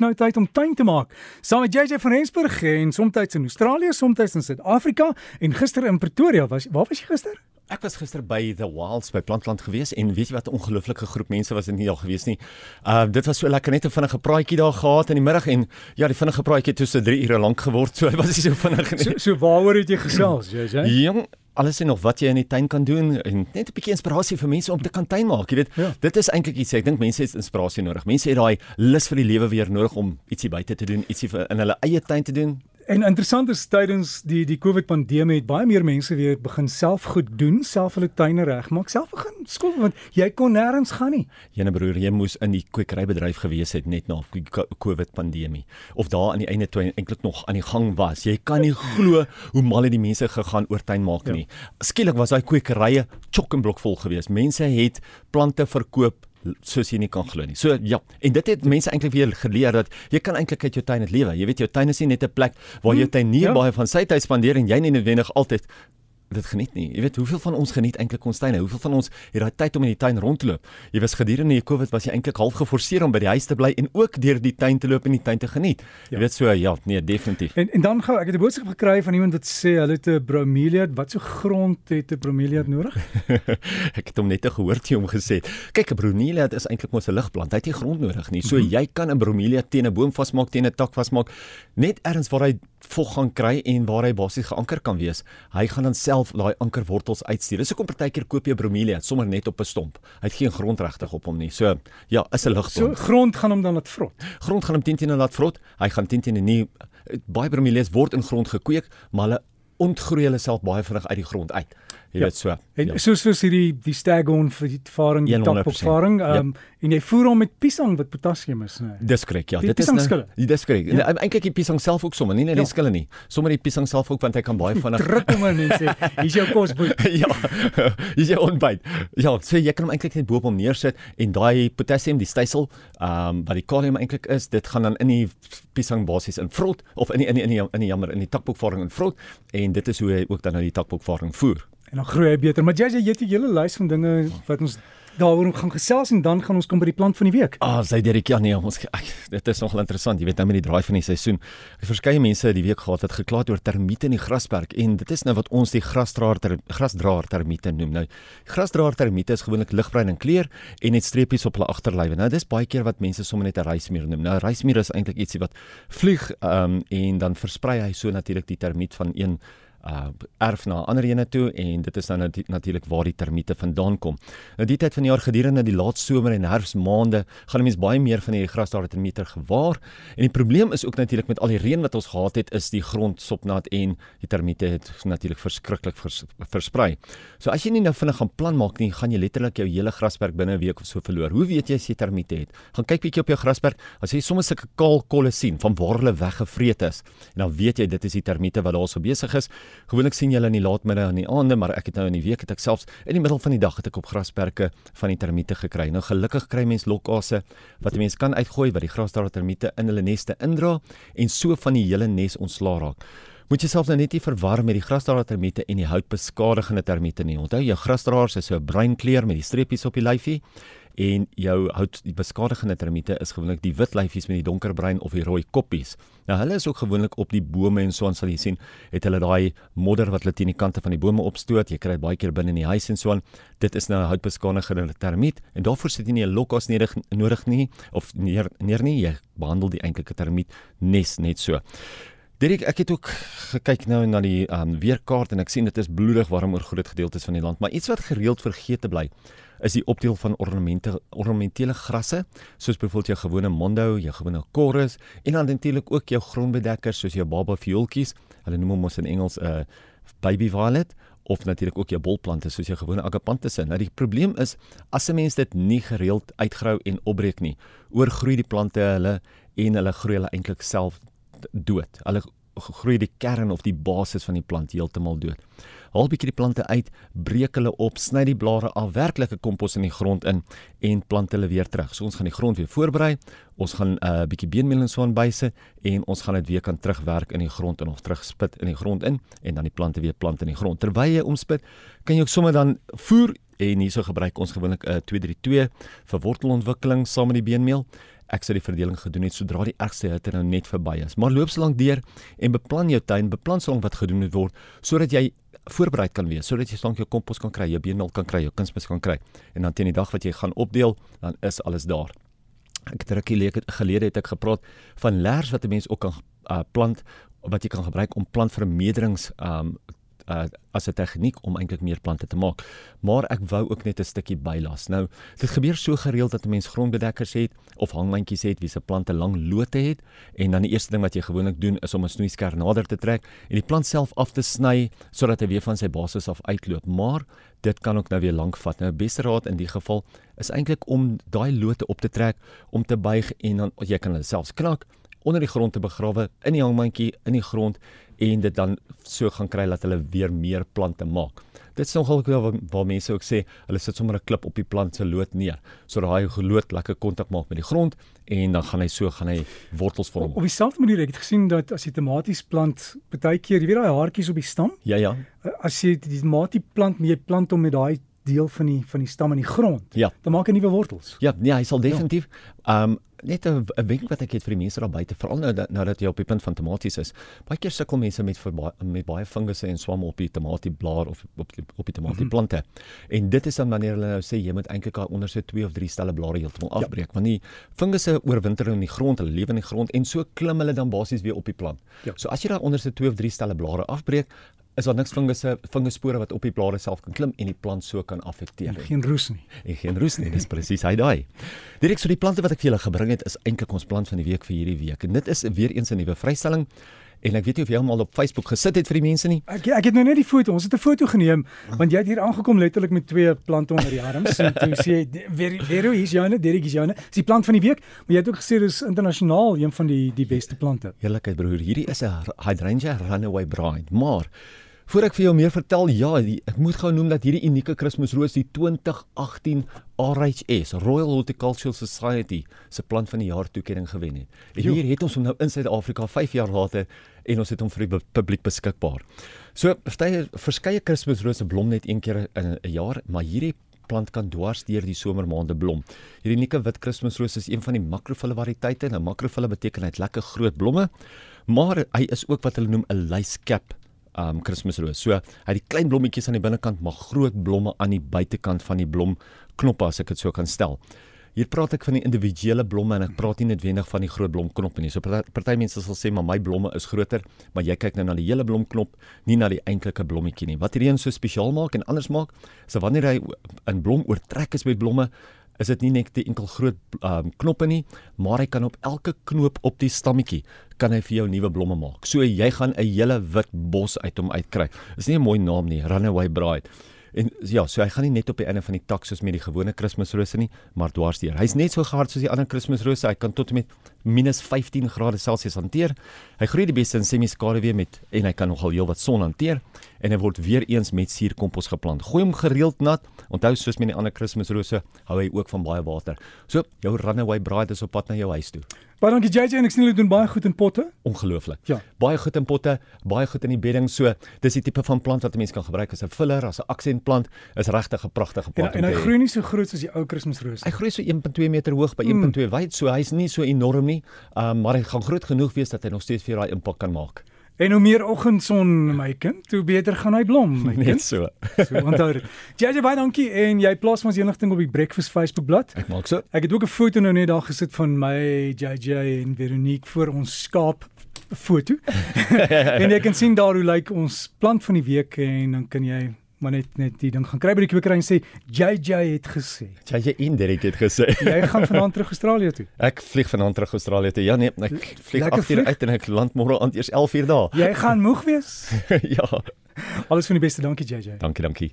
nou tyd om tuin te maak. Saam met JJ van Rensburg en soms in Australië, soms in Suid-Afrika en gister in Pretoria. Was waar was jy gister? Ek was gister by The Wilds by Plantland gewees en weet jy wat 'n ongelooflike groep mense was in hier daar gewees nie. Uh dit was so lekker net 'n vinnige praatjie daar gehad in die middag en ja, die vinnige praatjie het tussen 3 ure lank geword. So was nie so vinnig nie. So, so waaroor het jy gesels, JJ? Jong, alles en nog wat jy in die tuin kan doen en net 'n bietjie inspirasie vir mense om te kan tuin maak. Jy weet, ja. dit is eintlik iets ek dink mense het inspirasie nodig. Mense het daai lus vir die lewe weer nodig om ietsie buite te doen, ietsie vir in hulle eie tuin te doen. En interessant is tydens die die COVID pandemie het baie meer mense weer begin self goed doen, self hulle tuine regmaak, self begin skool want jy kon nêrens gaan nie. Jene broer, jy moes in die kwekerybedryf gewees het net na COVID pandemie of daar aan die einde toe eintlik nog aan die gang was. Jy kan nie glo hoe mal het die mense gegaan oor tuin maak ja. nie. Skielik was daai kwekerye chock en blok vol geweest. Mense het plante verkoop soos jy nie kan glo nie. So ja, en dit het mense eintlik weer geleer dat jy kan eintlik uit jou tuin net lewe. Jy weet jou tuin is nie net 'n plek waar jy hmm, tuinier ja. baie van sy tyd spandeer en jy nie noodwendig altyd dit geniet nie. Jy weet hoeveel van ons geniet eintlik ons tuine? Hoeveel van ons het daai tyd om in die tuin rond te loop? Jy was gedurende die COVID was jy eintlik half geforseer om by die huis te bly en ook deur die tuin te loop en die tuin te geniet. Jy ja. weet so ja, nee, definitief. En en dan gou, ek het 'n boodskap gekry van iemand wat sê hulle het 'n bromelia, wat so grond het 'n bromelia nodig? ek het hom net gehoor jy hom gesê. Kyk, 'n bromelia is eintlik mos 'n ligplant. Hy het nie grond nodig nie. So mm -hmm. jy kan 'n bromelia teen 'n boom vasmaak, teen 'n tak vasmaak, net ergens waar hy vog gaan kry en waar hy basies geanker kan wees. Hy gaan dan self daai ankerwortels uitstuur. Dis hoekom partykeer koop jy bromelia sommer net op 'n stomp. Hy het geen grond regtig op hom nie. So ja, is 'n ligplant. So grond gaan hom dan laat vrot. Grond gaan hom teen teen laat vrot. Hy gaan teen teen nie baie bromelias word in grond gekweek, maar hulle ontgroei hulle self baie vinnig uit die grond uit. Jy ja. weet so. En ja. soos soos hierdie die staghorn vir die varing, die tapopvaring, ehm um, ja. en jy voer hom met piesang wat potassium is, nee. Dis korrek, ja. Die dit is nou, dis korrek. Ja. Eintlik die piesang self ook sommer, nie net die ja. skille nie. Sommer die piesang self ook want hy kan baie vinnig druk hom in en sê, hier's jou kosboek. ja. Hier's jou ontbyt. Ja, so jy kan hom eintlik net bo op hom neersit en daai potassium, die stysel, ehm um, wat die kalium eintlik is, dit gaan dan in die piesang basies in vrot of in die, in die, in die, in die jammer in die takboekvaring in vrot en dit is hoe hy ook dan nou die takboekvaring voer en dan groei hy beter. Maar jy jy het 'n hele lys van dinge wat ons daaroor gaan gesels en dan gaan ons kom by die plant van die week. Ah, sê Derek, ja nee, ons ek, dit is nogal interessant. Jy weet nou met die draai van die seisoen. Verskeie mense die week gehad het gekla oor termiete in die grasperk en dit is nou wat ons die grasdraer ter, grasdraer termiete noem. Nou, grasdraer termiete is gewoonlik ligbruin in kleur en het streepies op hulle agterlywe. Nou, dis baie keer wat mense sommer net 'n reismier noem. Nou, reismier is eintlik ietsie wat vlieg um, en dan versprei hy so natuurlik die termiet van een uh erf na ander ene toe en dit is dan nat natuurlik waar die termiete vandaan kom. Nou die tyd van die jaar gedurende die laat somer en herfsmaande gaan mense baie meer van hierdie grasdaar termiete gewaar en die probleem is ook natuurlik met al die reën wat ons gehad het is die grond sopnat en die termiete het natuurlik verskriklik vers, versprei. So as jy nie nou vinnig gaan plan maak nie, gaan jy letterlik jou hele grasperk binne 'n week of so verloor. Hoe weet jy as jy termiete het? Gaan kyk bietjie op jou grasperk. As jy sommer sulke kaal kolle sien van waar hulle weggevreet is, en dan weet jy dit is die termiete wat daar so besig is. Gewoonlik sien jy hulle in die laatmiddag en die aande, maar ek het nou in die week het ek selfs in die middel van die dag het ek op grasperke van die termiete gekry. Nou gelukkig kry mens lokase wat 'n mens kan uitgooi wat die grasdraer termiete in hulle neste indra en so van die hele nes ontslaa raak. Moet jouself nou net nie verwar met die grasdraer termiete en die houtbeskadigende termiete nie. Onthou jou grasdraers is so 'n bruin kleur met die streepies op die lyfie en jou hout die beskadigende termiete is gewoonlik die wit lyfies met die donkerbruin of die rooi koppies. Nou hulle is ook gewoonlik op die bome en so aan sal jy sien, het hulle daai modder wat hulle teen die kante van die bome opstoot. Jy kry dit baie keer binne in die huis en so aan. Dit is nou 'n houtbeskadigende termiet en daarvoor sit jy nie 'n lokkas nodig nodig nie of neer neer nie. Jy behandel die eintlike termiet nes net so. Dirk, ek het ook gekyk nou na die um, weerkaart en ek sien dit is bloedig warm oor groot gedeeltes van die land, maar iets wat gereeld vergeet te bly is die opdeel van ornamente ornamentele grasse soos byvoorbeeld jou gewone mondo, jou gewone chorus en dan natuurlik ook jou grondbedekkers soos jou baba viooltjies. Hulle noem hom ons in Engels 'n uh, baby violet of natuurlik ook jou bolplante soos jou gewone agapantusse. Nou die probleem is as 'n mens dit nie gereeld uitgrou en opbreek nie, oorgroei die plante hulle en hulle groei hulle eintlik self dood. Hulle groei die kern of die basis van die plant heeltemal dood haal bietjie die plante uit, breek hulle op, sny die blare af, werklike kompos in die grond in en plant hulle weer terug. So ons gaan die grond weer voorberei. Ons gaan 'n uh, bietjie beenmeel en so aanbyse en ons gaan dit weer kan terugwerk in die grond en of terugspit in die grond in en dan die plante weer plant in die grond. Terwyl jy omspit, kan jy ook sommer dan voer en hierso gebruik ons gewoonlik 'n uh, 232 vir wortelontwikkeling saam met die beenmeel. Ek sou die verdeling gedoen het sodra die ergste hitte nou net verby is. Maar loop so lank deur en beplan jou tuin, beplan so lank wat gedoen moet word sodat jy voorberei kan wees, sodat jy slank jou kompos kan kry, jou beenmeel kan kry, jou kunsmis kan kry. En dan teen die dag wat jy gaan opdeel, dan is alles daar. Ek het rukkie gelede het ek gepraat van lers wat 'n mens ook kan uh, plant wat jy kan gebruik om plantvermeerderings um uh, as 'n tegniek om eintlik meer plante te maak. Maar ek wou ook net 'n stukkie bylas. Nou, dit gebeur so gereeld dat 'n mens grondbedekkers het of hangmandjies het wie se plante lang lote het en dan die eerste ding wat jy gewoonlik doen is om 'n snoeisker nader te trek en die plant self af te sny sodat hy weer van sy basis af uitloop. Maar dit kan ook nou weer lank vat. Nou, beste raad in die geval is eintlik om daai lote op te trek, om te buig en dan jy kan hulle selfs knak onder die grond te begrawe in die hangmandjie in die grond en dit dan so gaan kry dat hulle weer meer plante maak. Dit is nogal waar, waar mense ook sê hulle sit sommer 'n klip op die plant se loot neer sodat hy geloot lekker kontak maak met die grond en dan gaan hy so gaan hy wortels vorm. Op dieselfde manier ek het gesien dat as jy tomaties plant, baie keer jy weet daai haartjies op die stam? Ja ja. As jy die tomatie plant, jy plant hom met daai deel van die van die stam in die grond. Ja. Dan maak hy nuwe wortels. Ja, nee, hy sal definitief ehm ja. um, net 'n wenk wat ek het vir die mense daar buite, veral nou dat nou dat jy op die punt van tomaties is. Baie keer sukkel mense met met baie fungusse en swamme op die tomatieblaar of op die op die tomatieplante. Mm -hmm. En dit is dan wanneer hulle nou sê jy moet eintlik daai onderste 2 of 3 stelle blare heeltemal ja. afbreek, ja. want die fungusse oorwinter in die grond, hulle lewe in die grond en so klim hulle dan basies weer op die plant. Ja. So as jy daai onderste 2 of 3 stelle blare afbreek, is daar niks fungusse funguspore wat op die blare self kan klim en die plant so kan affekteer nie. Geen roes nie. En geen roes nie, dis presies hy daai. Direk so die plante wat ek vir julle gebring het is eintlik ons plant van die week vir hierdie week. En dit is weer eens 'n nuwe vrystelling. En ek weet nie of jy almal op Facebook gesit het vir die mense nie. Ek ek het nou net die foto. Ons het 'n foto geneem want jy het hier aangekom letterlik met twee plante onder die arms en toe sê weer weer hoe is joune, Derek is joune. Dis die plant van die week, maar jy het ook gesê dis internasionaal een van die die beste plante. Heerlikheid broer, hierdie is 'n Hydrangea Runaway Bride, maar Voor ek vir jou meer vertel, ja, die, ek moet gou noem dat hierdie unieke Kersroos die 2018 RHS Royal Horticultural Society se plant van die jaar toekenning gewen het. En hier het ons hom nou in Suid-Afrika 5 jaar later en ons het hom vir die publiek beskikbaar. So, verskeie verskeie Kersrose blom net een keer in 'n jaar, maar hierdie plant kan dwars deur die somermaande blom. Hierdie unieke wit Kersroos is een van die makrofille variëteite. Nou makrofille beteken hy het lekker groot blomme, maar hy is ook wat hulle noem 'n lyskap um Kersroos. So hy het die klein blommetjies aan die binnekant maar groot blomme aan die buitekant van die blomknoppe as ek dit so kan stel. Hier praat ek van die individuele blomme en ek praat nie noodwendig van die groot blomknoppe nie. So party mense sal sê maar my blomme is groter, maar jy kyk nou na die hele blomknop, nie na die eintlike blommetjie nie. Wat hierdie een so spesiaal maak en anders maak, is so wanneer hy in blom oortrek is met blomme, is dit nie net die enkel groot um, knoppe nie, maar hy kan op elke knoop op die stammetjie kan hy vir jou nuwe blomme maak. So jy gaan 'n hele wit bos uit hom uitkry. Dis nie 'n mooi naam nie, Runaway Bride. En ja, so hy gaan nie net op die einde van die tak soos met die gewone Kersrose nie, maar dwarsdeur. Hy's net so gehard soos die ander Kersrose. Hy kan tot en met minus 15 grade Celsius hanteer. Hy groei die beste in semi-skaduwee met en hy kan nogal heelwat son hanteer en hy word weer eens met suurkompos geplant. Gooi hom gereeld nat. Onthou soos met die ander Kersrose, hou hy ook van baie water. So, jou runaway bride is op pad na jou huis toe. Baie dankie JJ en ek sien julle doen baie goed in potte. Ongelooflik. Ja. Baie goed in potte, baie goed in die bedding. So, dis die tipe van plant wat 'n mens kan gebruik as 'n filler, as 'n aksentplant. Is regtig 'n pragtige plant. En, en hy groei nie so groot soos die ou Kersroos. Hy groei so 1.2 meter hoog by 1.2 mm. wyd, so hy's nie so enorm nie. Um, maar hy gaan groot genoeg wees dat hy nog steeds vir daai impak kan maak. En hoe meer oggendson my kind, hoe beter gaan hy blom, my kind. Net so. so onthou dit. JJ baie dankie en jy plaas ons enigting op die Breakfast Facebook bladsy. Ek maak so. Ek het ook 'n foto nou net daar gesit van my JJ en Veronique voor ons skaap foto. en jy kan sien daar hoe lyk ons plant van die week en dan kan jy maar net net die ding gaan kry by die kwekery en sê JJ het gesê. JJ indirek het gesê. jy gaan vanaand terug Australië toe. Ek vlieg vanaand terug Australië toe. Ja nee, ek vlieg 8 uur uit en ek land môre aand eers 11 uur daar. Jy gaan moeg wees? ja. Alles van die beste. Dankie JJ. Dankie, dankie.